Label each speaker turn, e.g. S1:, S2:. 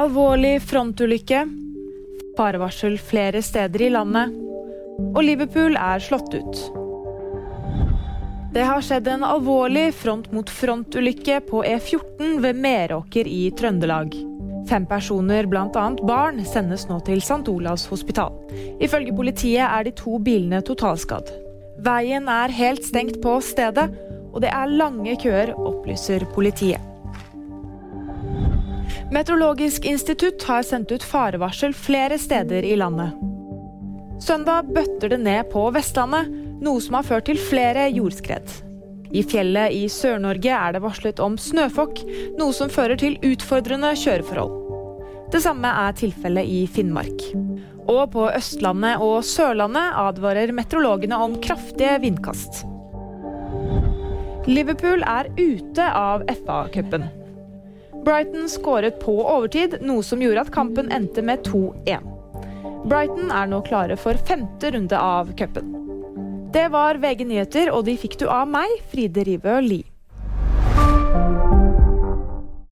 S1: Alvorlig frontulykke. Farevarsel flere steder i landet. Og Liverpool er slått ut. Det har skjedd en alvorlig front-mot-front-ulykke på E14 ved Meråker i Trøndelag. Fem personer, bl.a. barn, sendes nå til St. Olavs hospital. Ifølge politiet er de to bilene totalskadd. Veien er helt stengt på stedet, og det er lange køer, opplyser politiet. Meteorologisk institutt har sendt ut farevarsel flere steder i landet. Søndag bøtter det ned på Vestlandet, noe som har ført til flere jordskred. I fjellet i Sør-Norge er det varslet om snøfokk, noe som fører til utfordrende kjøreforhold. Det samme er tilfellet i Finnmark. Og på Østlandet og Sørlandet advarer meteorologene om kraftige vindkast. Liverpool er ute av FA-cupen. Brighton skåret på overtid, noe som gjorde at kampen endte med 2-1. Brighton er nå klare for femte runde av cupen. Det var VG nyheter, og de fikk du av meg, Fride Rivø Lie.